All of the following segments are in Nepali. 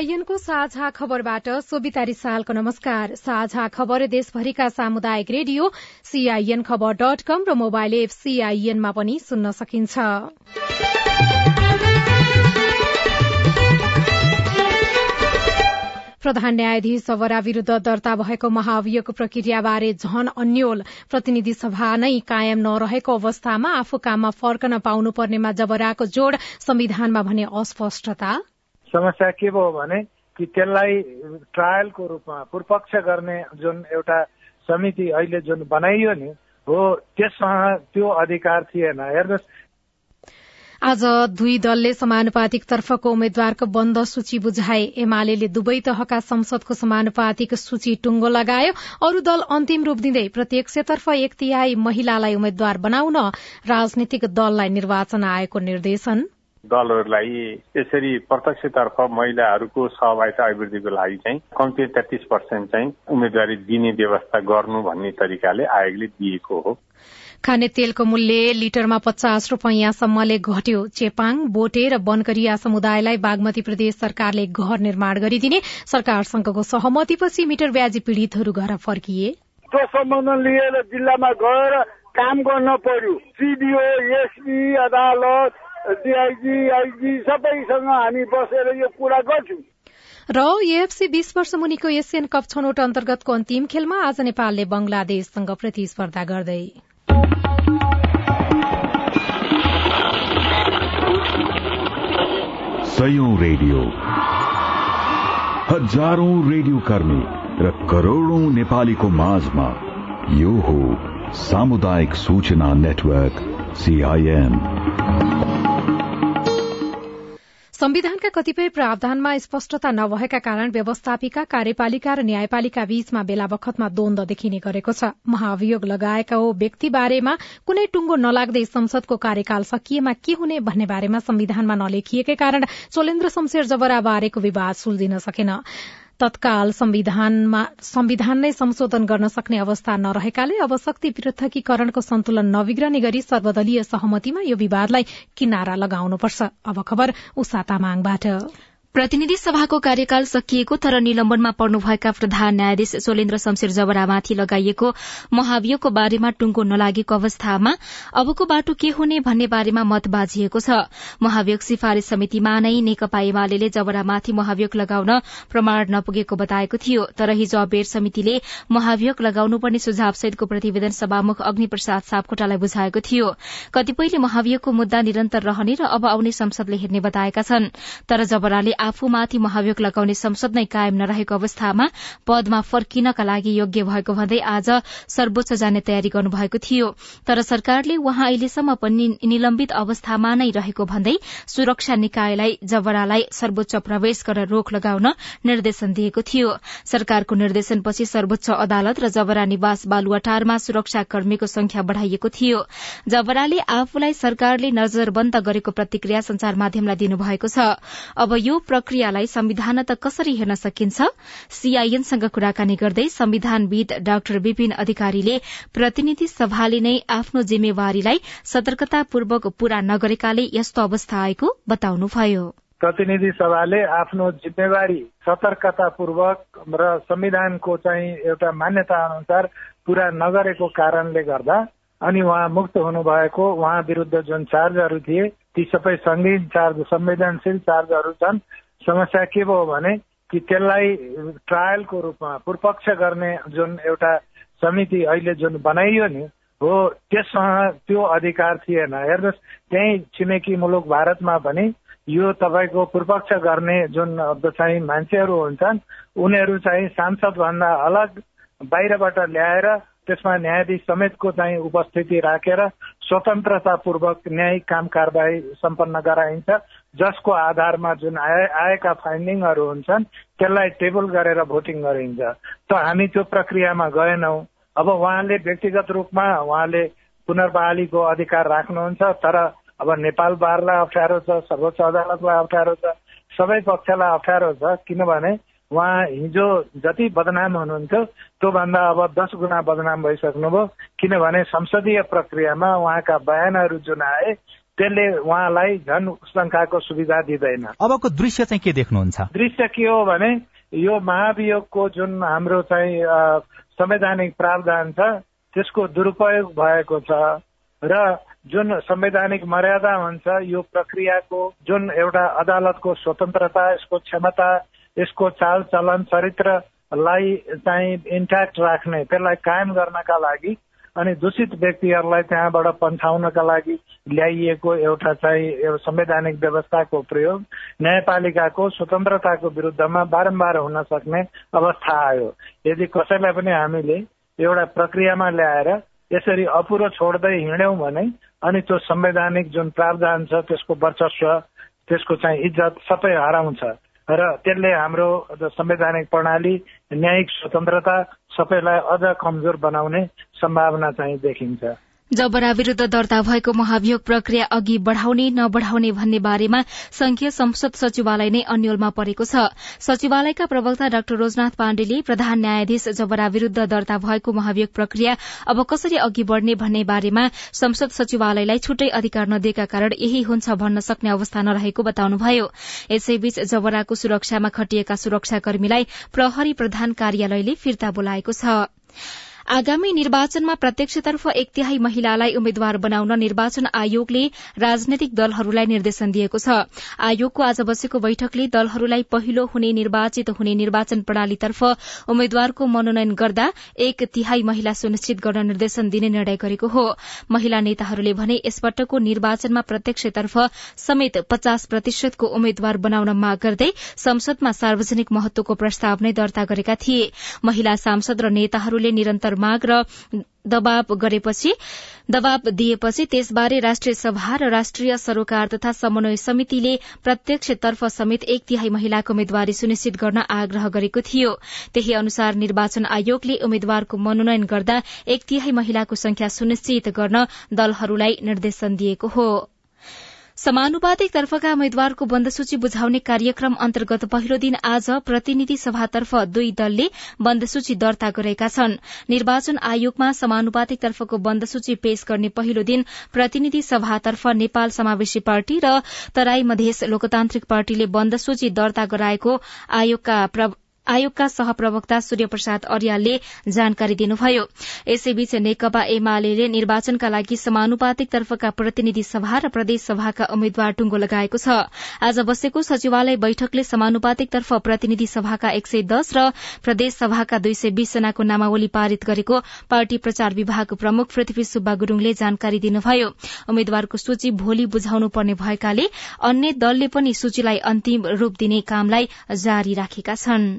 सीआईएनको साझा खबरबाट सोभिता रिसालको नमस्कार। साझा खबर देशभरिका सामुदायिक radio CIN Khabar dot com र मोबाइल एप सीआईएनमा पनि सुन्न सकिन्छ। प्रधान न्यायाधीश सवरा विरूद्ध दर्ता भएको महाभियोगको प्रक्रियाबारे झन अन्यल। प्रतिनिधि सभा नै कायम नरहेको अवस्थामा आफू काममा फर्कन पाउनुपर्नेमा जबराको जोड़ संविधानमा भने अस्पष्टता। समस्या के भयो भने कि त्यसलाई ट्रायलको रूपमा पूर्वपक्ष गर्ने जुन एउटा समिति अहिले जुन बनाइयो नि हो त्यससँग त्यो अधिकार थिएन। हेर्नुहोस्। आज दुई दलले समानुपातिक तर्फको उम्मेद्वारको बन्द सूची बुझाए। एमाले दुवै तहका संसदको समानुपातिक सूची टुङ्गो लगायो। अरू दल अन्तिम रूप दिँदै प्रत्यक्षतर्फ एक तिहाई महिलालाई उम्मेद्वार बनाउन राजनीतिक दललाई निर्वाचन आयोगको निर्देशन। दलहरूलाई यसरी प्रत्यक्षतर्फ महिलाहरूको सहभागिता अभिवृद्धिको लागि चाहिँ कम्ती तेत्तिस पर्सेन्ट चाहिँ उम्मेदवारी दिने व्यवस्था गर्नु भन्ने तरिकाले आयोगले दिएको हो। खाने तेलको मूल्य लिटरमा पचास रूपियाँसम्मले घट्यो। चेपाङ बोटे र बनकरिया समुदायलाई बागमती प्रदेश सरकारले घर निर्माण गरिदिने सरकारसँगको सहमतिपछि मिटर ब्याजी पीड़ितहरू घर फर्किए। त्यो सम्बन्ध लिएर जिल्लामा गएर काम गर्न पर्यो। सिडिओ एसपी अदालत डिआइजी आइजी सबैसँग हामी बसेर यो कुरा गर्छौँ। र एएफसी बीस वर्ष मुनिको एसियन कप छनौट अन्तर्गतको अन्तिम खेलमा आज नेपालले बंगलादेशसँग प्रतिस्पर्धा गर्दै। सयौं रेडियो। हजारौं रेडियो कर्मी र करोड़ौं नेपालीको माझमा यो हो सामुदायिक सूचना नेटवर्क सीआईएन संविधानका कतिपय प्रावधानमा स्पष्टता नभएका कारण व्यवस्थापिका कार्यपालिका र न्यायपालिका बीचमा बेला बखतमा द्वन्द देखिने गरेको छ। महाभियोग लगाएका व्यक्ति बारेमा कुनै टुङ्गो नलाग्दै संसदको कार्यकाल सकिएमा के हुने भन्ने बारेमा संविधानमा नलेखिएकै कारण चोलेन्द्र शमशेर जबरा बारेको विवाद सुल्झिन सकेन। तत्काल संविधान नै संशोधन गर्न सक्ने अवस्था नरहेकाले अब शक्ति पृथकीकरणको सन्तुलन नबिग्रने गरी सर्वदलीय सहमतिमा यो विवादलाई किनारा लगाउनुपर्छ। प्रतिनिधि सभाको कार्यकाल सकिएको तर निलम्बनमा पर्नुभएका प्रधान न्यायाधीश सोलेन्द्र शमशेर जबरामाथि लगाइएको महाभियोगको बारेमा टुङ्गो नलागेको अवस्थामा अबको बाटो के हुने भन्ने बारेमा मत बाझिएको छ। महाभियोग सिफारिश समितिमा नै नेकपा एमाले जबरामाथि महाभियोग लगाउन प्रमाण नपुगेको बताएको थियो। तर हिजो अबेर समितिले महाभियोग लगाउनुपर्ने सुझावसहितको प्रतिवेदन सभामुख अग्निप्रसाद सापकोटालाई बुझाएको थियो। कतिपयले महाभियोगको मुद्दा निरन्तर रहने र अब आउने संसदले हेर्ने बताएका छन्। तर जबराले आफूमाथि महाभियोग लगाउने संसद नै कायम नरहेको अवस्थामा पदमा फर्किनका लागि योग्य भएको भन्दै आज सर्वोच्च जाने तयारी गर्नुभएको थियो। तर सरकारले वहाँ अहिलेसम्म पनि निलम्बित अवस्थामा नै रहेको भन्दै सुरक्षा निकायलाई जबरालाई सर्वोच्च प्रवेश गरेर रोक लगाउन निर्देशन दिएको थियो। सरकारको निर्देशनपछि सर्वोच्च अदालत र जबरा निवास बालुवाटारमा सुरक्षाकर्मीको संख्या बढ़ाइएको थियो। जबराले आफूलाई सरकारले नजरबन्द गरेको प्रतिक्रिया संचार माध्यमलाई दिनुभएको छ। अब यो प्रक्रियालाई संविधान त कसरी हेर्न सकिन्छ? सीआईएनसँग कुराकानी गर्दै संविधानविद डाक्टर विपिन अधिकारीले प्रतिनिधि सभाले नै आफ्नो जिम्मेवारीलाई सतर्कतापूर्वक पूरा नगरेकाले यस्तो अवस्था आएको बताउनुभयो। प्रतिनिधि सभाले आफ्नो जिम्मेवारी सतर्कतापूर्वक र संविधानको चाहिँ एउटा मान्यता अनुसार पूरा नगरेको कारणले गर्दा अनि उहाँ मुक्त हुनुभएको उहाँ विरूद्ध जुन चार्जहरू थिए ती सबै सङ्गीन चार्ज संवेदनशील चार्जहरू छन् समस्या के भयो भने कि त्यसलाई ट्रायलको रूपमा पूर्वपक्ष गर्ने जुन एउटा समिति अहिले जुन बनाइयो नि हो त्यससँग त्यो अधिकार थिएन। हेर्नुहोस् त्यही छिमेकी मुलुक भारतमा पनि यो तपाईँको पूर्वपक्ष गर्ने जुन चाहिँ मान्छेहरू हुन्छन् उनीहरू चाहिँ सांसदभन्दा अलग बाहिरबाट ल्याएर त्यसमा न्यायाधीश समेतको चाहिँ उपस्थिति राखेर स्वतन्त्रतापूर्वक न्यायिक काम कारवाही सम्पन्न गराइन्छ। जसको आधारमा जुन आएका फाइन्डिङहरू हुन्छन् त्यसलाई टेबल गरेर भोटिङ गरिन्छ। त हामी त्यो प्रक्रियामा गएनौँ। अब उहाँले व्यक्तिगत रूपमा उहाँले पुनर्बहालीको अधिकार राख्नुहुन्छ तर अब नेपाल बारलाई अप्ठ्यारो छ सर्वोच्च अदालतलाई अप्ठ्यारो छ सबै पक्षलाई अप्ठ्यारो छ। किनभने उहाँ हिजो जति बदनाम हुनुहुन्थ्यो त्योभन्दा अब दस गुणा बदनाम भइसक्नुभयो। किनभने संसदीय प्रक्रियामा उहाँका बयानहरू जुन आए त्यसले उहाँलाई झन शङ्काको सुविधा दिँदैन। अबको दृश्य चाहिँ के देख्नुहुन्छ? दृश्य के हो भने यो महाभियोगको जुन हाम्रो चाहिँ संवैधानिक प्रावधान छ त्यसको दुरुपयोग भएको छ र जुन संवैधानिक मर्यादा हुन्छ यो प्रक्रियाको जुन एउटा अदालतको स्वतन्त्रता यसको क्षमता यसको चाल चलन चरित्रलाई चाहिँ इन्ट्याक्ट राख्ने त्यसलाई कायम गर्नका लागि अनि दूषित व्यक्तिहरूलाई त्यहाँबाट पन्छाउनका लागि ल्याइएको एउटा चाहिँ संवैधानिक व्यवस्थाको प्रयोग न्यायपालिकाको स्वतन्त्रताको विरुद्धमा बारम्बार हुन सक्ने अवस्था आयो। यदि कसैलाई पनि हामीले एउटा प्रक्रियामा ल्याएर यसरी अपुरो छोड्दै हिँड्यौँ भने अनि त्यो संवैधानिक जुन प्रावधान छ त्यसको वर्चस्व त्यसको चाहिँ इज्जत सबै हराउँछ। र त्यसले हाम्रो संवैधानिक प्रणाली न्यायिक स्वतन्त्रता सबैलाई अझ कमजोर बनाउने सम्भावना चाहिँ देखिन्छ। जबरा विरूद्ध दर्ता भएको महाभियोग प्रक्रिया अघि बढ़ाउने नबढ़ाउने भन्ने बारेमा संघीय संसद सचिवालय नै अन्यलमा परेको छ। सचिवालयका प्रवक्ता डाक्टर रोजनाथ पाण्डेले प्रधान न्यायाधीश जबरा विरूद्ध दर्ता भएको महाभियोग प्रक्रिया अब कसरी अघि बढ़ने भन्ने बारेमा संसद सचिवालयलाई छुट्टै अधिकार नदिएका कारण यही हुन्छ भन्न सक्ने अवस्था नरहेको बताउनुभयो। यसैबीच जबराको सुरक्षामा खटिएका सुरक्षाकर्मीलाई प्रहरी प्रधान कार्यालयले फिर्ता बोलाएको छ। आगामी निर्वाचनमा प्रत्यक्षतर्फ एक तिहाई महिलालाई उम्मेद्वार बनाउन निर्वाचन आयोगले राजनैतिक दलहरूलाई निर्देशन दिएको छ। आयोगको आज बसेको बैठकले दलहरूलाई पहिलो हुने निर्वाचित हुने निर्वाचन प्रणालीतर्फ उम्मेद्वारको मनोनयन गर्दा एक तिहाई महिला सुनिश्चित गर्न निर्देशन दिने निर्णय गरेको हो। महिला नेताहरूले भने यसपटकको निर्वाचनमा प्रत्यक्षतर्फ समेत पचास प्रतिशतको उम्मेद्वार बनाउन माग गर्दै संसदमा सार्वजनिक महत्वको प्रस्ताव नै दर्ता गरेका थिए। महिला सांसद र नेताहरूले निरन्तर माग र दबाव गरेपछि दबाव दिएपछि त्यसबारे राष्ट्रिय सभा र राष्ट्रिय सरोकार तथा समन्वय समितिले प्रत्यक्षतर्फ समेत एक तिहाई महिलाको उम्मेद्वारी सुनिश्चित गर्न आग्रह गरेको थियो। त्यही अनुसार निर्वाचन आयोगले उम्मेद्वारको मनोनयन गर्दा एक तिहाई महिलाको संख्या सुनिश्चित गर्न दलहरूलाई निर्देशन दिएको हो। समानुपातिक तर्फका उम्मेद्वारको बन्दसूची बुझाउने कार्यक्रम अन्तर्गत पहिलो दिन आज प्रतिनिधि सभातर्फ दुई दलले बन्दसूची दर्ता गरेका छन्। निर्वाचन आयोगमा समानुपातिक तर्फको बन्दसूची पेश गर्ने पहिलो दिन प्रतिनिधि सभातर्फ नेपाल समावेशी पार्टी र तराई मधेस लोकतान्त्रिक पार्टीले बन्दसूची दर्ता गराएको आयोगका आयोगका सहप्रवक्ता सूर्य प्रसाद अर्यालले जानकारी दिनुभयो। यसैबीच नेकपा एमाले निर्वाचनका लागि समानुपातिक तर्फका प्रतिनिधि सभा र प्रदेश सभाका उम्मेद्वार टुंगो लगाएको छ। आज बसेको सचिवालय बैठकले समानुपातिक तर्फ प्रतिनिधि सभाका एक सय दस र प्रदेश सभाका दुई सय बीस जनाको नामावली पारित गरेको पार्टी प्रचार विभाग प्रमुख पृथ्वी सुब्बा गुरूङले जानकारी दिनुभयो। उम्मेद्वारको सूची भोलि बुझाउनु पर्ने भएकाले अन्य दलले पनि सूचीलाई अन्तिम रूप दिने कामलाई जारी राखेका छनृ।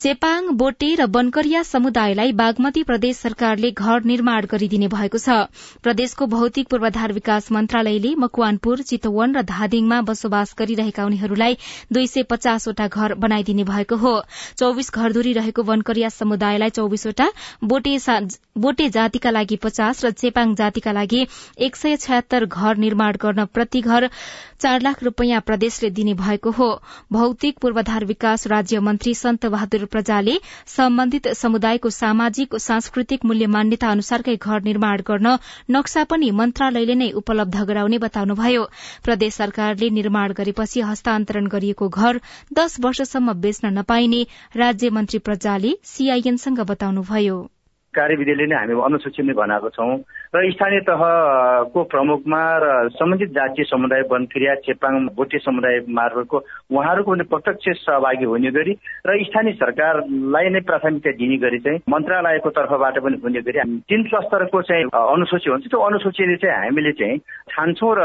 चेपाङ बोटे र बनकरिया समुदायलाई बागमती प्रदेश सरकारले घर निर्माण गरिदिने भएको छ। प्रदेशको भौतिक पूर्वाधार विकास मन्त्रालयले मकवानपुर चितवन र धादिङमा बसोबास गरिरहेका उनीहरूलाई दुई सय पचासवटा घर बनाइदिने भएको हो। चौविस घरधुरी रहेको वनकरिया समुदायलाई चौविसवटा बोटे जातिका लागि पचास र चेपाङ जातिका लागि एक सय छयत्तर घर निर्माण गर्न प्रति घर चार लाख रूपियाँ प्रदेशले दिने भएको हो। भौतिक पूर्वाधार विकास राज्य मन्त्री सन्त बहादुर प्रजाले सम्बन्धित समुदायको सामाजिक सांस्कृतिक मूल्य मान्यता अनुसारकै घर निर्माण गर्न नक्सा पनि मन्त्रालयले नै उपलब्ध गराउने बताउनुभयो। प्रदेश सरकारले निर्माण गरेपछि हस्तान्तरण गरिएको घर दश वर्षसम्म बेच्न नपाइने राज्य मन्त्री प्रजाले सीआईएनसँग बताउनुभयो। कार्यविधिले नै हामी अनुसूचीमै बनाएको छौँ र स्थानीय तहको प्रमुखमा र सम्बन्धित जातीय समुदाय वनक्रिया चेपाङ भोटे समुदाय मार्फतको उहाँहरूको पनि प्रत्यक्ष सहभागी हुने गरी र स्थानीय सरकारलाई नै प्राथमिकता दिने गरी चाहिँ मन्त्रालयको तर्फबाट पनि हुने गरी तिन स्तरको चाहिँ अनुसूची हुन्छ। त्यो अनुसूचीले चाहिँ हामीले चाहिँ छान्छौँ र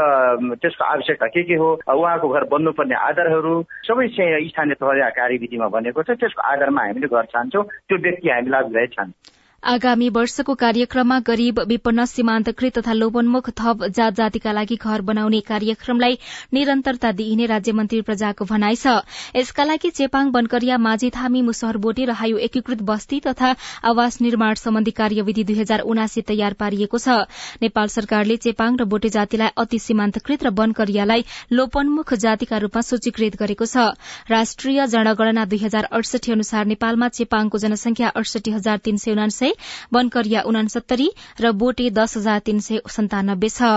त्यसको आवश्यकता के के हो उहाँको घर बन्नुपर्ने आधारहरू सबै चाहिँ स्थानीय तह कार्यविधिमा भनेको छ। त्यसको आधारमा हामीले घर छान्छौँ। त्यो व्यक्ति हामीलाई अभिलाई छान्छौँ। आगामी वर्षको कार्यक्रममा गरीब विपन्न सीमान्तकृत तथा लोभोन्मुख थप जात जातिका लागि घर बनाउने कार्यक्रमलाई निरन्तरता दिइने राज्यमन्त्री प्रजाको भनाइ छ। यसका लागि चेपाङ बनकरिया माझीथामी मुसहरबोटे र हायु एकीकृत बस्ती तथा आवास निर्माण सम्बन्धी कार्यविधि दुई हजार उनासी तयार पारिएको छ। नेपाल सरकारले चेपाङ र बोटे जातिलाई अति सीमान्तकृत र बनकरियालाई लोपन्मुख जातिका रूपमा सूचीकृत गरेको छ। राष्ट्रिय जनगणना दुई हजार अडसठी अनुसार नेपालमा चेपाङको जनसंख्या अडसठी हजार तीन सय बनकरिया उनासत्तरी र बोटे दस हजार तीन सय सन्तानब्बे छ।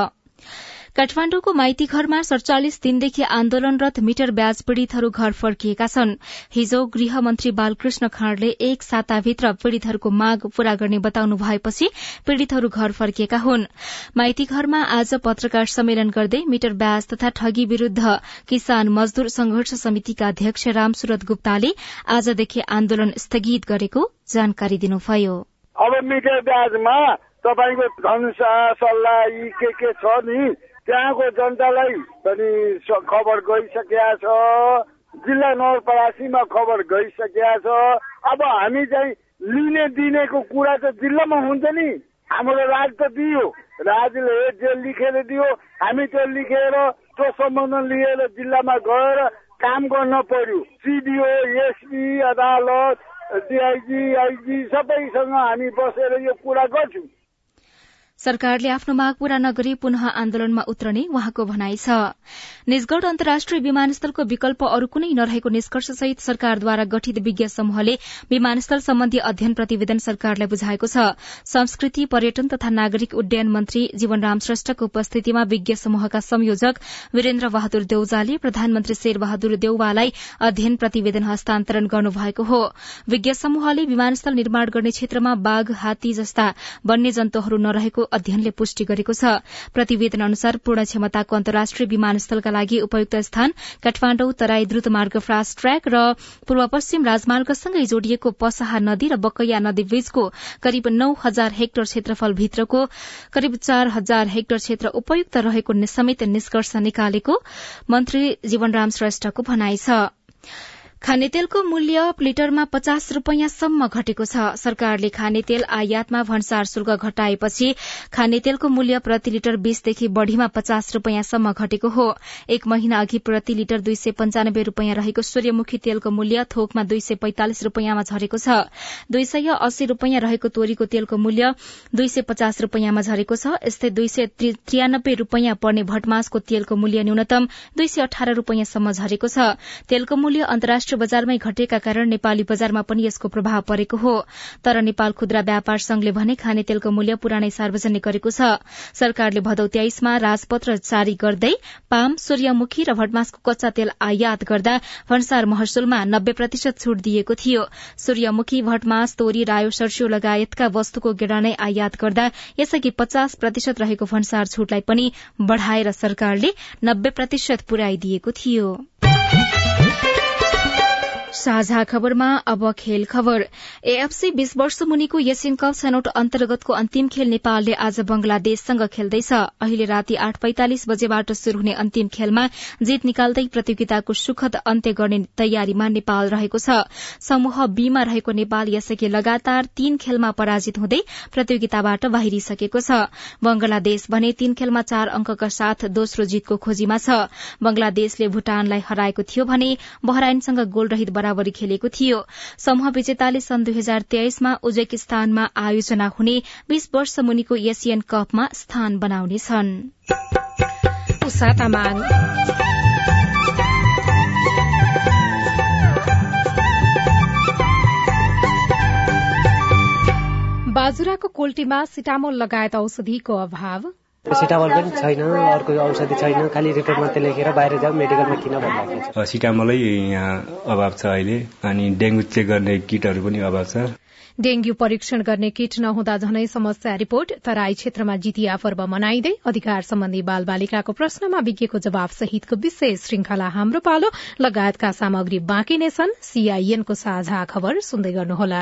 काठमाण्डुको माइती घरमा सड़चालिस दिनदेखि आन्दोलनरत मिटर ब्याज पीड़ितहरू घर फर्किएका छन्। हिजो गृहमन्त्री बालकृष्ण खाँडले एक साताभित्र पीड़ितहरूको माग पूरा गर्ने बताउनु भएपछि पीड़ितहरू घर फर्किएका हुन्। माइती घरमा आज पत्रकार सम्मेलन गर्दै मिटर ब्याज तथा ठगी विरूद्ध किसान मजदूर संघर्ष समितिका अध्यक्ष रामसुरत गुप्ताले आजदेखि आन्दोलन स्थगित गरेको जानकारी दिनुभयो। अब मिटर ब्याजमा तपाईँको धनुषा सल्लाह यी के के छ नि त्यहाँको जनतालाई पनि खबर गइसकेका छ। जिल्ला नवलपरासीमा खबर गइसकेका छ। अब हामी चाहिँ लिने दिनेको कुरा त जिल्लामा हुन्छ नि। हाम्रो राज त दियो। राजले जे लेखेर दियो हामी त्यो लेखेर त्यो सम्बन्ध लिएर जिल्लामा गएर काम गर्न पर्यो। सिडिओ एसपी अदालत डिआइजी आइजी सबैसँग हामी बसेर यो कुरा गर्छौँ। सरकारले आफ्नो माग पूरा नगरी पुनः आन्दोलनमा उत्रने उहाँको भनाइ छ। निजगढ़ अन्तर्राष्ट्रिय विमानस्थलको विकल्प अरू कुनै नरहेको निष्कर्षसहित सरकारद्वारा गठित विज्ञ समूहले विमानस्थल सम्बन्धी अध्ययन प्रतिवेदन सरकारलाई बुझाएको छ। संस्कृति पर्यटन तथा नागरिक उड्डयन मन्त्री जीवनराम श्रेष्ठको उपस्थितिमा विज्ञ समूहका संयोजक वीरेन्द्र बहादुर देउजाले प्रधानमन्त्री शेरबहादुर देउवालाई अध्ययन प्रतिवेदन हस्तान्तरण गर्नुभएको हो। विज्ञ समूहले विमानस्थल निर्माण गर्ने क्षेत्रमा बाघ हात्ती जस्ता वन्य जन्तुहरू नरहेको अध्ययनले पुष्टि गरेको छ। प्रतिवेदन अनुसार पूर्ण क्षमताको अन्तर्राष्ट्रिय विमानस्थलका लागि उपयुक्त स्थान काठमाण्डु तराई द्रुत मार्ग फास्ट ट्र्याक र पूर्व पश्चिम राजमार्गसँगै जोडिएको पसहा नदी र बकैया नदी बीचको करिब नौ हजार हेक्टर क्षेत्रफल भित्रको करिब चार हजार हेक्टर क्षेत्र उपयुक्त रहेको समेत निष्कर्ष निकालेको मन्त्री जीवनराम श्रेष्ठको भनाइ छ। खानेतेलको मूल्य लिटरमा पचास रूपियाँसम्म घटेको छ। सरकारले खानेतेल आयातमा भन्सार शुल्क घटाएपछि खानेतेलको मूल्य प्रति लिटर बीसदेखि बढ़ीमा पचास रूपियाँसम्म घटेको हो। एक महिना अघि प्रति लिटर दुई सय पञ्चानब्बे रूपियाँ रहेको सूर्यमुखी तेलको मूल्य थोकमा दुई सय पैंतालिस रूपियाँमा झरेको छ। दुई सय अस्सी रूपियाँ रहेको तोरीको तेलको मूल्य दुई सय पचास रूपियाँमा झरेको छ। यस्तै दुई सय त्रियानब्बे रूपियाँ पर्ने भटमासको तेलको मूल्य न्यूनतम दुई सय अठार रूपियाँसम्म झरेको छ। तेलको मूल्य अन्तर्राष्ट्रिय बजारमै घटेका कारण नेपाली बजारमा पनि यसको प्रभाव परेको हो। तर नेपाल खुद्रा व्यापार संघले भने खाने तेलको मूल्य पुरानै सार्वजनिक गरेको छ। सरकारले भदौ तेइसमा राजपत्र जारी गर्दै पाम सूर्यमुखी र भटमासको कच्चा तेल आयात गर्दा भन्सार महसुलमा नब्बे प्रतिशत छूट दिएको थियो। सूर्यमुखी भटमास तोरी रायो सर्स्यो लगायतका वस्तुको गेडा नै आयात गर्दा यसअघि पचास प्रतिशत रहेको भन्सार छूटलाई पनि बढ़ाएर सरकारले नब्बे प्रतिशत पुर्याइदिएको थियो। साझा खबरमा अब खेल खबर। एएफसी बीस वर्ष मुनिको एसियन कप छनौट अन्तर्गतको अन्तिम खेल नेपालले आज बंगलादेशसँग खेल्दैछ। अहिले राति आठ पैंतालिस बजेबाट शुरू हुने अन्तिम खेलमा जीत निकाल्दै प्रतियोगिताको सुखद अन्त्य गर्ने तयारीमा नेपाल रहेको छ। समूह बीमा रहेको नेपाल यसअघि लगातार तीन खेलमा पराजित हुँदै प्रतियोगिताबाट बाहिरिसकेको छ। बंगलादेश भने तीन खेलमा चार अंकका साथ दोस्रो जीतको खोजीमा छ। बंगलादेशले भूटानलाई हराएको थियो भने बहराइनसँग गोल रहित बराबरी खेलेको थियो। समूह विजेताले सन् दुई हजार तेइसमा उज्वेकिस्तानमा आयोजना हुने बीस वर्ष मुनिको एसियन कपमा स्थान बनाउनेछन् बाजुराको कोल्टीमा सिटामोल लगायत औषधिको अभाव। सिटामल पनि छैन अर्को औषधि छैन खालि रिपोर्ट मात्रै लेखेर बाहिर जाऊ मेडिकलमा किन छ। सिटामलै यहाँ अभाव छ अहिले अनि डेङ्गु चेक गर्ने किटहरू पनि अभाव छ। डेंगू परीक्षण गर्ने किट नहुँदा झनै समस्या रिपोर्ट तराई क्षेत्रमा जितिया पर्व मनाइँदै अधिकार सम्बन्धी बाल बालिकाको प्रश्नमा विज्ञको जवाब सहितको विशेष श्रृंखला हाम्रो पालो लगायतका सामग्री बाँकी नै छन्। सीआईएनको साझा खबर सुन्दै गर्नुहोला।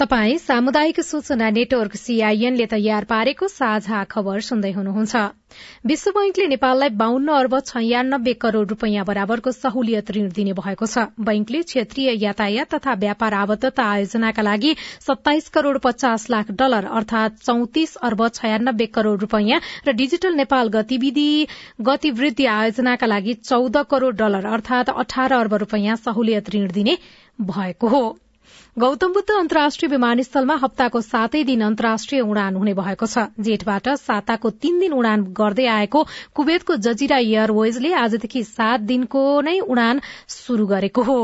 तपाई सामुदायिक सूचना नेटवर्क सीआईएन ले तयार पारेको साझा खबर सुन्दै हुनुहुन्छ। विश्व बैंकले नेपाललाई बाहन्न अर्ब छयानब्बे करोड़ रूपियाँ बराबरको सहुलियत ऋण दिने भएको छ। बैंकले क्षेत्रीय यातायात तथा व्यापार आबद्धता आयोजनाका लागि सत्ताइस करोड़ पचास लाख डलर अर्थात चौतिस अर्ब छयानब्बे करोड़ रूपियाँ र डिजिटल नेपाल गतिविधि गतिवृद्धि आयोजनाका लागि चौध करोड़ डलर अर्थात अठार अर्ब रूपियाँ सहुलियत ऋण दिने भएको हो। गौतम बुद्ध अन्तर्राष्ट्रिय विमानस्थलमा हप्ताको सातै दिन अन्तर्राष्ट्रिय उडान हुने भएको छ। जेठबाट साताको तीन दिन उडान गर्दै आएको कुवेतको जजिरा एयरवेजले आजदेखि सात दिनको नै उडान शुरू गरेको हो।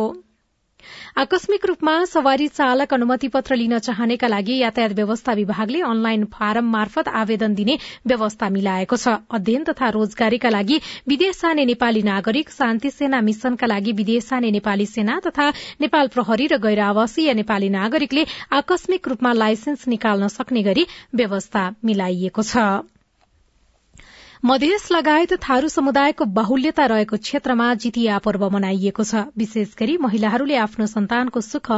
आकस्मिक रूपमा सवारी चालक अनुमति पत्र लिन चाहनेका लागि यातायात व्यवस्था विभागले अनलाइन फारम मार्फत आवेदन दिने व्यवस्था मिलाएको छ। अध्ययन तथा रोजगारीका लागि विदेश जाने नेपाली नागरिक शान्ति सेना मिशनका लागि विदेश जाने नेपाली सेना तथा नेपाल प्रहरी र गैर आवासीय नेपाली नागरिकले आकस्मिक रूपमा लाइसेन्स निकाल्न सक्ने गरी व्यवस्था मिलाइएको छ। मधेस लगायत थारू समुदायको बाहुल्यता रहेको क्षेत्रमा जितिया पर्व मनाइएको छ। विशेष गरी महिलाहरूले आफ्नो सन्तानको सुख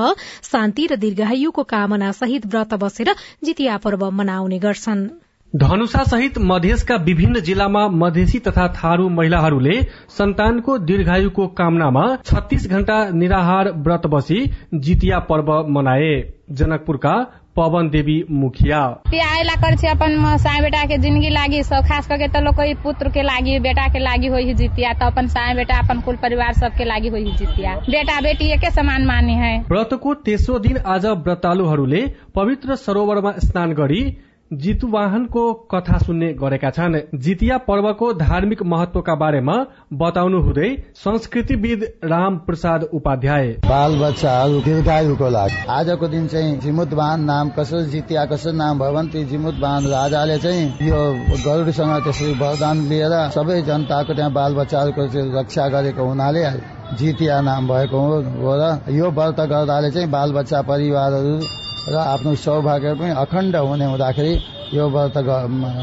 शान्ति र दीर्घायुको कामना सहित व्रत बसेर जितिया पर्व मनाउने गर्छन्। धनुषा सहित मधेसका विभिन्न जिल्लामा मधेसी तथा थारू महिलाहरूले सन्तानको दीर्घायुको कामनामा छत्तीस घण्टा निराहार व्रत बसी जितिया पर्व मनाए। जनकपुरका पवन देवी मुखिया। आयला कर अपन साय बेटा के जिंदगी लागी खास करके तो लोग पुत्र के लागी बेटा के लागी हो जितिया तो अपन साय बेटा अपन कुल परिवार सबके लागी हो जितिया। बेटा बेटी एके समान माने है। व्रतको तेस्रो दिन आज व्रतालुहरूले पवित्र सरोवरमा स्नान गरी जितुवाहनको कथा सुन्ने गरेका छन्। जितिया पर्वको धार्मिक महत्वका बारेमा बताउनु हुँदै संस्कृतिविद राम प्रसाद उपाध्याय। बाल बच्चाहरू दीर्घायुको लागि। आजको दिन चाहिँ जिमुतवाहन नाम कसरी जितिया कसरी नाम भयो भने जिमुतवाहन राजाले चाहिँ यो गरुडसँग त्यसरी वरदान लिएर सबै जनताको त्यहाँ बाल बच्चाहरूको रक्षा गरेको हुनाले जितिया नाम भएको हो र यो व्रत गर्दाले चाहिँ बाल बच्चा परिवारहरू र आफ्नो सौभाग्य पनि अखण्ड हुने हुँदाखेरि यो व्रत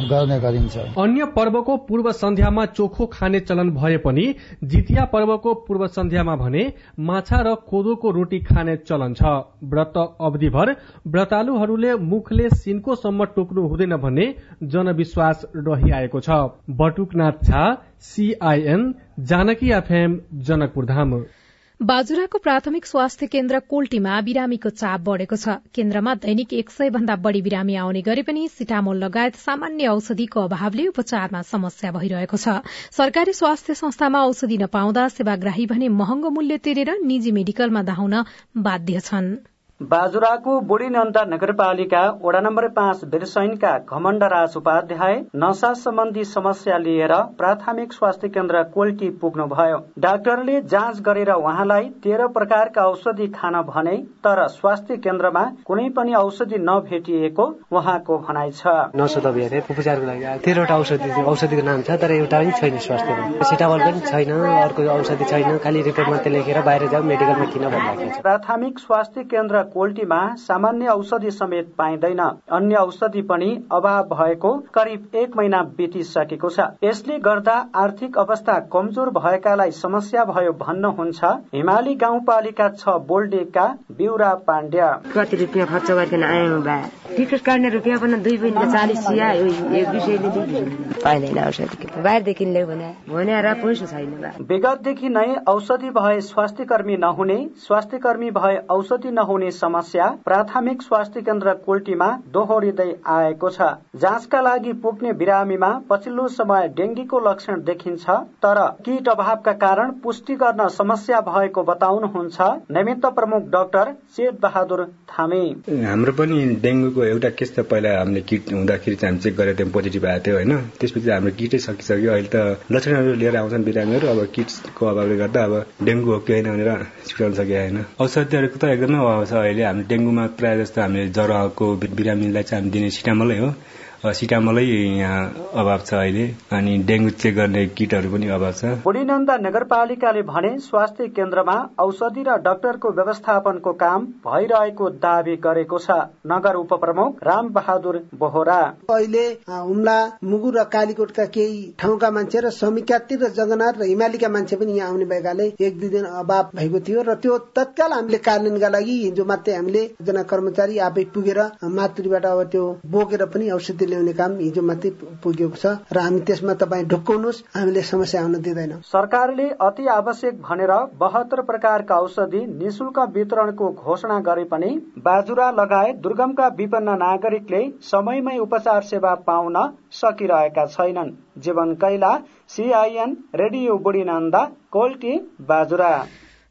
गर्ने गरिन्छ। अन्य पर्वको पूर्व सन्ध्यामा चोखो खाने चलन भए पनि जितिया पर्वको पूर्व सन्ध्यामा भने माछा र कोदोको रोटी खाने चलन छ। व्रत अवधिभर व्रतालुहरूले मुखले सिन्कोसम्म टोक्नु हुँदैन भन्ने जनविश्वास रहिआएको छ। Batuknath Jha CIN Janaki FM Janakpur Dham. बाजुराको प्राथमिक स्वास्थ्य केन्द्र कोल्टीमा बिरामीको चाप बढ़ेको छ। केन्द्रमा दैनिक एक सय भन्दा बढ़ी बिरामी आउने गरे पनि सिटामोल लगायत सामान्य औषधिको अभावले उपचारमा समस्या भइरहेको छ। सरकारी स्वास्थ्य संस्थामा औषधि नपाउँदा सेवाग्राही भने महँगो मूल्य तिरेर निजी मेडिकलमा धाउन बाध्य छन्। बाजुराको बुढी नन्दा नगरपालिका वडा नम्बर पाँच बिरसैनका घमण्ड राज उपाध्याय नशा सम्बन्धी समस्या लिएर प्राथमिक स्वास्थ्य केन्द्र कोल्टी पुग्नुभयो। डाक्टरले जाँच गरेर उहाँलाई तेह्र प्रकारका औषधि खान भने तर स्वास्थ्य केन्द्रमा कुनै पनि औषधि नभेटिएको उहाँको भनाइ छ। नसो औषधिको नाम छ तर एउटा पनि छैन स्वास्थ्यमा। पनि छैन अर्को औषधि छैन खालि रिपोर्ट मात्रै लेखेर बाहिर जाऊ मेडिकलमा किन भन्दाखेरि। प्राथमिक स्वास्थ्य केन्द्र कोल्टीमा सामान्य औषधि समेत पाइँदैन। अन्य औषधि पनि अभाव भएको करिब एक महिना बितिसकेको छ। यसले गर्दा आर्थिक अवस्था कमजोर भएकालाई समस्या भयो भन्नुहुन्छ हिमाली गाउँपालिका छ बोल्डेका बिउरा पाण्ड्या। कति रुपियाँ खर्च गरिकन आयौँ बा? टिकट काट्ने रुपियाँ पनि दुई बहिनीले चालिस पाइँदैन औषधि बाहिरदेखि भने पैसा छैन विगतदेखि नै औषधि भए स्वास्थ्य कर्मी नहुने स्वास्थ्य कर्मी भए औषधि नहुने समस्या प्राथमिक स्वास्थ्य केन्द्र कोल्टीमा दोहोरिँदै आएको छ। जाँचका लागि पुग्ने बिरामीमा पछिल्लो समय डेङ्गीको लक्षण देखिन्छ तर किट अभावका कारण पुष्टि गर्न समस्या भएको बताउनुहुन्छ निमित्त प्रमुख डाक्टर चेत बहादुर थामे। हाम्रो पनि डेङ्गुको एउटा केस त पहिला हामीले किट हुँदाखेरि चाहिँ हामी चेक गरेर त्यो पोजिटिभ आएको थियो होइन। त्यसपछि हाम्रो किटै सकिसक्यो। अहिले त लक्षणहरू लिएर आउँछन् बिरामीहरू। अब किट्सको अभावले गर्दा अब डेङ्गु हो कि होइन भनेर छुट्याउन सकेको होइन। औषधिहरूको त एकदमै अभाव छ। अहिले हामी डेङ्गुमा प्रायः जस्तो हामीले ज्वरोको बिरामीलाई चाहिँ हामी दिने सिटामलै हो। सिटामलै यहाँ अभाव छ अहिले। अनि डेङ्गु चेक गर्ने किटहरू पनि अभाव छ। बुढीनन्दा नगरपालिकाले भने स्वास्थ्य केन्द्रमा औषधि र डाक्टरको व्यवस्थापनको काम भइरहेको दावी गरेको छ। नगर उपप्रमुख राम बहादुर बोहरा। अहिले हुम्ला मुगु र कालीकोटका केही ठाउँका मान्छे र समिकाती र जगन्नाथ र हिमालीका मान्छे पनि यहाँ आउने भएकाले एक दुई दिन अभाव भएको थियो र त्यो तत्काल हामीले कार्यान्वयनका लागि हिजो मात्रै हामीले एकजना कर्मचारी आफै पुगेर मातृबाट अब त्यो बोकेर पनि औषधि ल्याउने काम हिजो मात्रै पुगेको छ र हामी त्यसमा तपाईँ ढुक्काउनुहोस् हामीले समस्या आउन दिँदैनौँ। सरकारले अति आवश्यक भनेर बहत्तर प्रकारका औषधि निशुल्क वितरणको घोषणा गरे पनि बाजुरा लगायत दुर्गमका विपन्न नागरिकले समयमै उपचार सेवा पाउन सकिरहेका छैनन्। Jeevan Kaila CIN radio Budhinanda Kolti Bajura.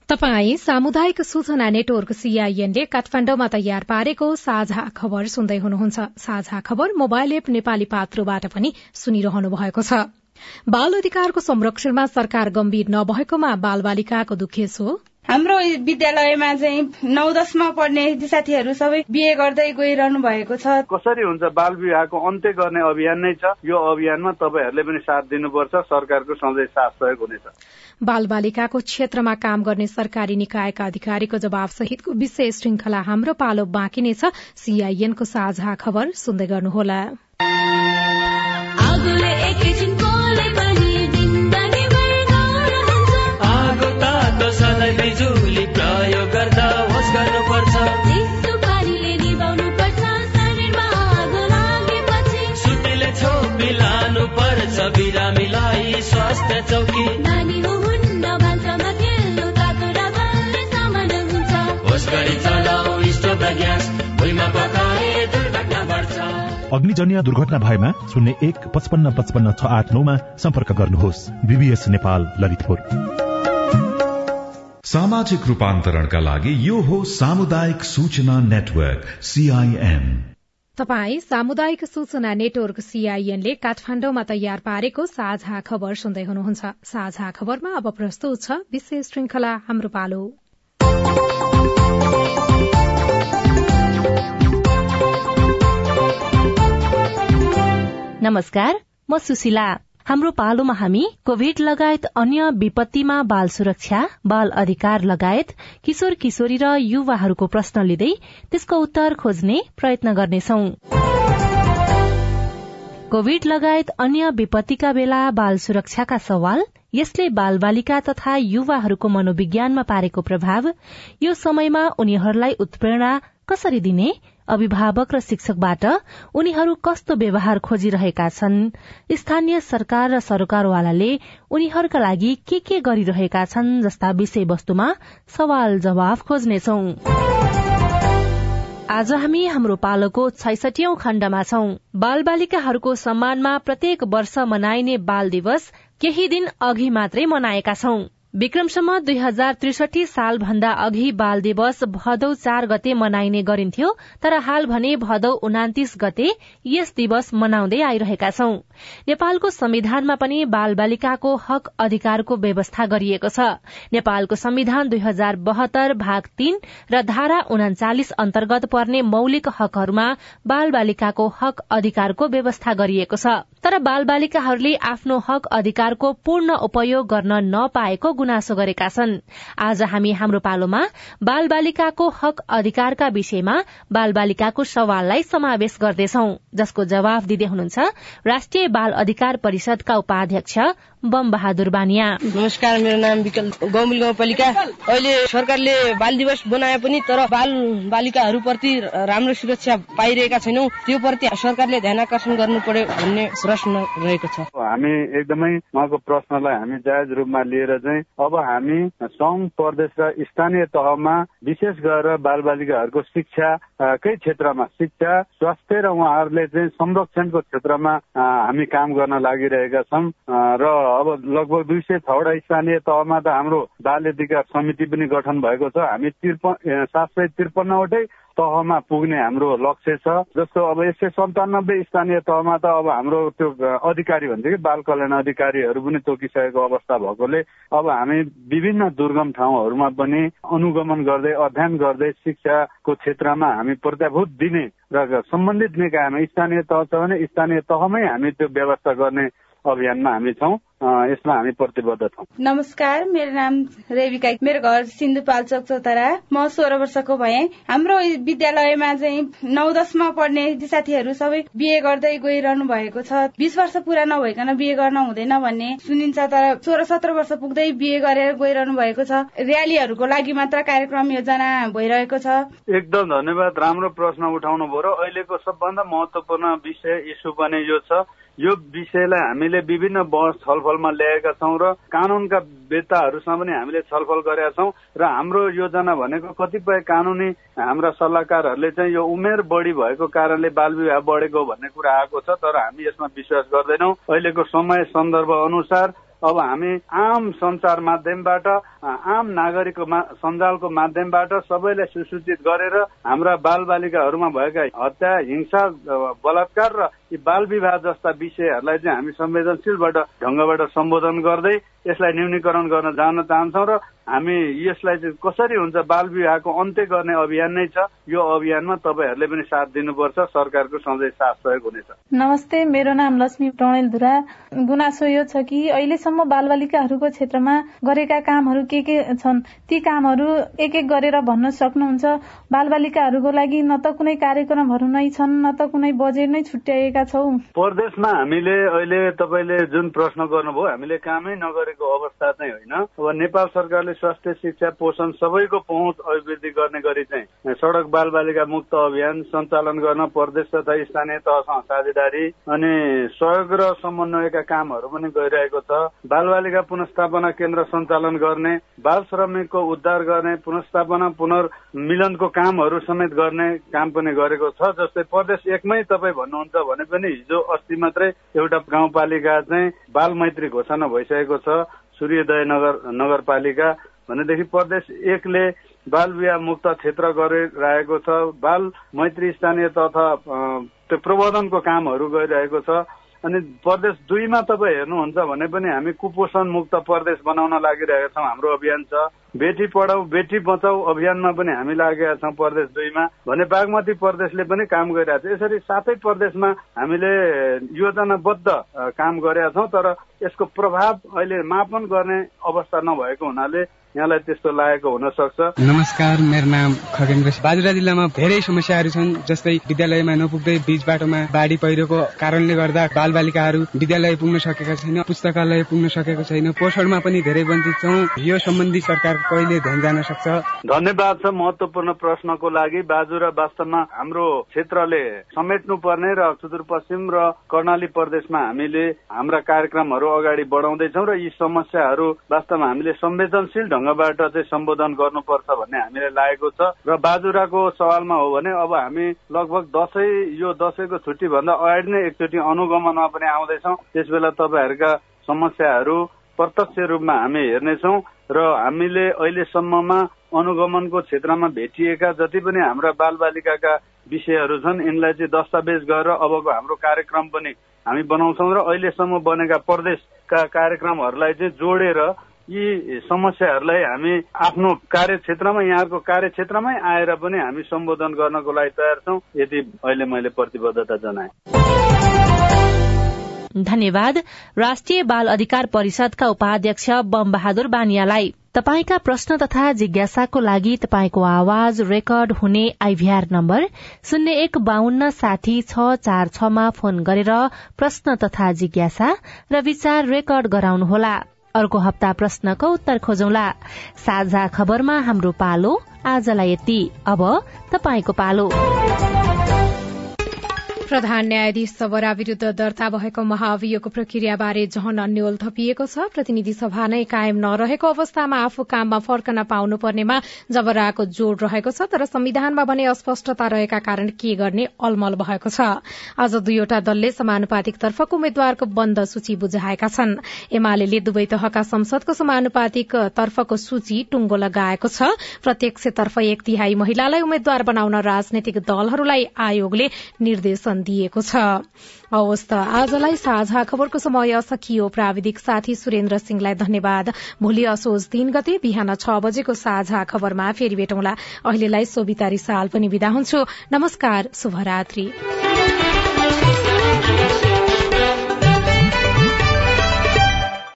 तपाई सामुदायिक सूचना नेटवर्क सीआईएनले काठमाडौँमा तयार पारेको साझा खबर सुन्दै हुनुहुन्छ। साझा खबर मोबाइल एप नेपाली पात्रोबाट पनि सुनिरहनु भएको छ। बाल अधिकारको संरक्षणमा सरकार गम्भीर नभएकोमा बाल बालिकाको दुखेस। हाम्रो विद्यालयमा चाहिँ नौ दसमा पढ्ने साथीहरू सबै बिहे गर्दै गइरहनु भएको छ। कसरी हुन्छ? बाल विवाहको अन्त्य गर्ने अभियान नै छ। यो अभियानमा तपाईँहरूले पनि साथ दिनुपर्छ। सरकारको सधैँ साथ सहयोग हुनेछ। बाल बालिकाको क्षेत्रमा काम गर्ने सरकारी निकायका अधिकारीको जवाब सहितको विशेष श्रृंखला हाम्रो पालो बाँकी नै छ। सीआईएनको साझा खबर सुन्दै गर्नुहोला। ग्यास भुइँमा पकाए दुर्घटना बढ्छ। अग्निजन्य दुर्घटना भएमा शून्य एक पचपन्न पचपन्न छ आठ नौमा सम्पर्क गर्नुहोस्। बीबीएस नेपाल ललितपुर। सामाजिक रूपान्तरणका लागि यो हो सामुदायिक सूचना नेटवर्क सीआईएन तपाई सामुदायिक सूचना नेटवर्क सीआईएनले काठमाडौँमा तयार पारेको साझा खबर सुन्दै हुनुहुन्छ। साझा खबरमा अब प्रस्तुत छ विशेष श्रृंखला हाम्रो पालो। नमस्कार म सुशीला। हाम्रो पालोमा हामी कोविड लगायत अन्य विपत्तिमा बाल सुरक्षा बाल अधिकार लगायत किशोर किशोरी र युवाहरूको प्रश्न लिँदै त्यसको उत्तर खोज्ने प्रयत्न गर्नेछौ। कोविड लगायत अन्य विपत्तिका बेला बाल सुरक्षाका सवाल यसले बाल बालिका तथा युवाहरूको मनोविज्ञानमा पारेको प्रभाव यो समयमा उनीहरूलाई उत्प्रेरणा कसरी दिने अभिभावक र शिक्षकबाट उनीहरू कस्तो व्यवहार खोजिरहेका छन्? स्थानीय सरकार र सरकारवालाले उनीहरूका लागि के के गरिरहेका छन् जस्ता विषयवस्तुमा सवाल जवाफ खोज्नेछौ। आज हामी हाम्रो पालोको छैसठीौं खण्डमा छौं। बाल बालिकाहरूको सम्मानमा प्रत्येक वर्ष मनाइने बाल दिवस केही दिन अघि मात्रै मनाएका छौं। विक्रमसम्म दुई हजार त्रिसठी साल भन्दा अघि बाल दिवस भदौ चार गते मनाइने गरिन्थ्यो तर हाल भने भदौ उनातिस गते यस दिवस मनाउँदै आइरहेका छौं। नेपालको संविधानमा पनि बाल बालिकाको हक अधिकारको व्यवस्था गरिएको छ। नेपालको संविधान दुई हजार बहत्तर भाग तीन र धारा उनाचालिस अन्तर्गत पर्ने मौलिक हकहरूमा बाल बालिकाको हक अधिकारको व्यवस्था गरिएको छ। तर बालबालिकाहरूले आफ्नो हक अधिकारको पूर्ण उपयोग गर्न नपाएको गुनासो गरेका छन्। आज हामी हाम्रो पालोमा बालबालिकाको हक अधिकारका विषयमा बालबालिकाको सवाललाई समावेश गर्दैछौ जसको जवाब दिँदै हुनुहुन्छ राष्ट्रिय बाल अधिकार परिषदका उपाध्यक्ष बम बहादुर बानिया। नमस्कार मेरो नाम विकल गौमुल गाउँपालिका। अहिले सरकारले बाल दिवस बनाए पनि तर बाल बालिकाहरूप्रति राम्रो सुरक्षा पाइरहेका छैनौँ। त्यो प्रति सरकारले ध्यान आकर्षण गर्नु पर्यो भन्ने प्रश्न रहेको छ। हामी एकदमै उहाँको प्रश्नलाई हामी जायज रूपमा लिएर चाहिँ अब हामी सङ्घ प्रदेश र स्थानीय तहमा विशेष गरेर बाल बालिकाहरूको शिक्षाकै क्षेत्रमा? शिक्षा स्वास्थ्य र उहाँहरूले चाहिँ संरक्षणको क्षेत्रमा हामी काम गर्न लागिरहेका छौँ। र अब लगभग दुई सय छवटा स्थानीय तहमा त हाम्रो बाल अधिकार समिति पनि गठन भएको छ। हामी त्रिपन्न सात सय त्रिपन्नवटै तहमा पुग्ने हाम्रो लक्ष्य छ। जस्तो अब एक सय सन्तानब्बे स्थानीय तहमा त अब हाम्रो त्यो अधिकारी भन्छ कि बाल कल्याण अधिकारीहरू पनि तोकिसकेको अवस्था भएकोले अब हामी विभिन्न दुर्गम ठाउँहरूमा पनि अनुगमन गर्दै अध्ययन गर्दै शिक्षाको क्षेत्रमा हामी प्रत्याभूत दिने र सम्बन्धित निकायमा स्थानीय तह छ भने स्थानीय तहमै हामी त्यो व्यवस्था गर्ने अभियानमा हामी छौँ। यसमा हामी प्रतिबद्ध छौँ। नमस्कार मेरो नाम रेविका मेरो घर सिन्धुपाल्चोक चौतारा। म सोह्र वर्षको भए। हाम्रो विद्यालयमा चाहिँ नौ दसमा पढ्ने साथीहरू सबै बिए गर्दै गइरहनु भएको छ। बिस वर्ष पुरा नभइकन बिए गर्न हुँदैन भन्ने सुनिन्छ तर सोह्र सत्र वर्ष पुग्दै बिए गरेर गइरहनु भएको छ। र्यालीहरूको लागि मात्र कार्यक्रम योजना भइरहेको छ। एकदम धन्यवाद। राम्रो प्रश्न उठाउनु भयो र अहिलेको सबभन्दा महत्वपूर्ण विषय इस्यु पनि यो छ। यो विषयलाई हामीले विभिन्न बहस छलफलमा ल्याएका छौँ र कानूनका वेताहरूसँग पनि हामीले छलफल गरेका छौँ र हाम्रो योजना भनेको कतिपय कानूनी हाम्रा सल्लाहकारहरूले चाहिँ यो उमेर बढी भएको कारणले बाल विवाह बढेको भन्ने कुरा आएको छ तर हामी यसमा विश्वास गर्दैनौँ। अहिलेको समय सन्दर्भ अनुसार अब हामी आम संचार माध्यमबाट आम नागरिकको सञ्जालको माध्यमबाट सबैलाई सुसूचित गरेर हाम्रा बाल बालिकाहरूमा भएका हत्या हिंसा बलात्कार र यी बाल विवाह जस्ता विषयहरूलाई चाहिँ हामी संवेदनशीलबाट ढङ्गबाट सम्बोधन गर्दै यसलाई न्यूनीकरण गर्न जान चाहन्छौँ र हामी यसलाई चाहिँ कसरी हुन्छ बाल विवाहको अन्त्य गर्ने अभियान नै छ। यो अभियानमा तपाईँहरूले पनि साथ दिनुपर्छ। सरकारको सधैँ साथ सहयोग हुनेछ। नमस्ते मेरो नाम लक्ष्मी टणेलधुरा गुनासो यो छ कि अहिलेसम्म बालबालिकाहरूको क्षेत्रमा गरेका कामहरू के के छन्? ती कामहरू एक एक गरेर भन्न सक्नुहुन्छ। बालबालिकाहरूको लागि न त कुनै कार्यक्रमहरू नै छन् न त कुनै बजेट नै छुट्याएका छौ। प्रदेशमा हामीले अहिले तपाईँले जुन प्रश्न गर्नुभयो हामीले कामै नगरेको अवस्था चाहिँ होइन। अब नेपाल सरकारले स्वास्थ्य शिक्षा पोषण सबैको पहुँच अभिवृद्धि गर्ने गरी चाहिँ सड़क बाल बालिका मुक्त अभियान सञ्चालन गर्न प्रदेश तथा स्थानीय तहसँग साझेदारी अनि सहयोग र समन्वयका कामहरू पनि गइरहेको छ। बाल बालिका पुनस्थापना केन्द्र सञ्चालन गर्ने बाल श्रमिकको उद्धार गर्ने पुनस्थापना पुनर्मिलनको कामहरू समेत गर्ने काम पनि गरेको छ जस्तै प्रदेश एकमै तपाईँ भन्नुहुन्छ भने पनि हिजो अस्ति मात्रै एउटा गाउँपालिका चाहिँ बाल मैत्री घोषणा भइसकेको छ। सूर्योदय नगर नगरपालिका भनेदेखि प्रदेश एकले बाल विवाह मुक्त क्षेत्र गरिरहेको छ। बाल मैत्री स्थानीय तथा त्यो प्रबन्धनको कामहरू गरिरहेको छ। अनि प्रदेश दुईमा तपाईँ हेर्नुहुन्छ भने पनि हामी कुपोषण मुक्त प्रदेश बनाउन लागिरहेका छौँ। हाम्रो अभियान छ। बेटी पढाऊ बेटी बचाऊ अभियानमा पनि हामी लागेका छौँ प्रदेश दुईमा। भने बागमती प्रदेशले पनि काम गरिरहेको छ। यसरी सातै प्रदेशमा हामीले योजनाबद्ध काम गरेका छौँ तर यसको प्रभाव अहिले मापन गर्ने अवस्था नभएको हुनाले यहाँलाई त्यस्तो लागेको हुन सक्छ नमस्कार मेरो नाम खगेन्द्र बाजुरा जिल्लामा धेरै समस्याहरू छन् जस्तै विद्यालयमा नपुग्दै बीच बाटोमा बाढी पहिरोको कारणले गर्दा बाल बालिकाहरू विद्यालय पुग्न सकेका छैन पुस्तकालय पुग्न सकेको छैन पोषणमा पनि धेरै वञ्चित छौँ। यो सम्बन्धी सरकार कहिले ध्यान जान सक्छ? धन्यवाद छ महत्वपूर्ण प्रश्नको लागि। बाजुरा वास्तवमा हाम्रो क्षेत्रले समेट्नु पर्ने र सुदूरपश्चिम र कर्णाली प्रदेशमा हामीले हाम्रा कार्यक्रमहरू अगाडि बढाउँदैछौँ र यी समस्याहरू वास्तवमा हामीले संवेदनशील ढङ्ग ढङ्गबाट चाहिँ सम्बोधन गर्नुपर्छ भन्ने हामीलाई लागेको छ र बाजुराको सवालमा हो भने अब हामी लगभग दसैँ यो दसैँको छुट्टी भन्दा अगाडि नै एकचोटि अनुगमनमा पनि आउँदैछौँ। त्यस बेला तपाईँहरूका समस्याहरू प्रत्यक्ष रूपमा हामी हेर्नेछौँ र हामीले अहिलेसम्ममा अनुगमनको क्षेत्रमा भेटिएका जति पनि हाम्रा बालबालिकाका विषयहरू छन् यिनलाई चाहिँ दस्तावेज गरेर अबको हाम्रो कार्यक्रम पनि हामी बनाउँछौँ र अहिलेसम्म बनेका प्रदेशका कार्यक्रमहरूलाई चाहिँ जोडेर यी समस्याहरूलाई हामी आफ्नो कार्यक्षेत्रमा यहाँको कार्यक्षेत्रमै आएर पनि हामी सम्बोधन गर्नको लागि तयार छौँ। यदि अहिले मैले प्रतिबद्धता जनाएँ। धन्यवाद। राष्ट्रिय बाल अधिकार परिषदका उपाध्यक्ष बम बहादुर बानियालाई। तपाईँका प्रश्न तथा जिज्ञासाको लागि तपाईँको आवाज रेकर्ड हुने आइभीआर नम्बर शून्य एक बाहन्न साठी छ चार छमा फोन गरेर प्रश्न तथा जिज्ञासा र विचार रेकर्ड गराउनुहोला। अर्को हप्ता प्रश्नको उत्तर खोजौला। साझा खबरमा हाम्रो पालो आजलाई यति। अब तपाईँको पालो। प्रधान न्यायाधीश सबरा विरूद्ध दर्ता भएको महाअभियोगको प्रक्रियाबारे झन अन्यल थपिएको छ। प्रतिनिधि सभा नै कायम नरहेको अवस्थामा आफू काममा फर्कन पाउनुपर्नेमा जबराको जोड़ रहेको छ तर संविधानमा भने अस्पष्टता रहेका कारण के गर्ने अलमल भएको छ। आज दुईवटा दलले समानुपातिक तर्फको उम्मेद्वारको बन्द सूची बुझाएका छन्। एमाले दुवै तहका संसदको समानुपातिक तर्फको सूची टुंगो लगाएको छ। प्रत्यक्षतर्फ एक तिहाई महिलालाई उम्मेद्वार बनाउन राजनैतिक दलहरूलाई आयोगले निर्देशन दिएको छ। हवस् त। आजलाई साझा खबरको समय सकियो। प्राविधिक साथी सुरेन्द्र सिंहलाई धन्यवाद। भोलि असोज तीन गते बिहान छ बजेको साझा खबरमा फेरि भेटौँला। अहिलेलाई सोभिता रिसाल पनि विदा हुन्छु। नमस्कार। शुभरात्री।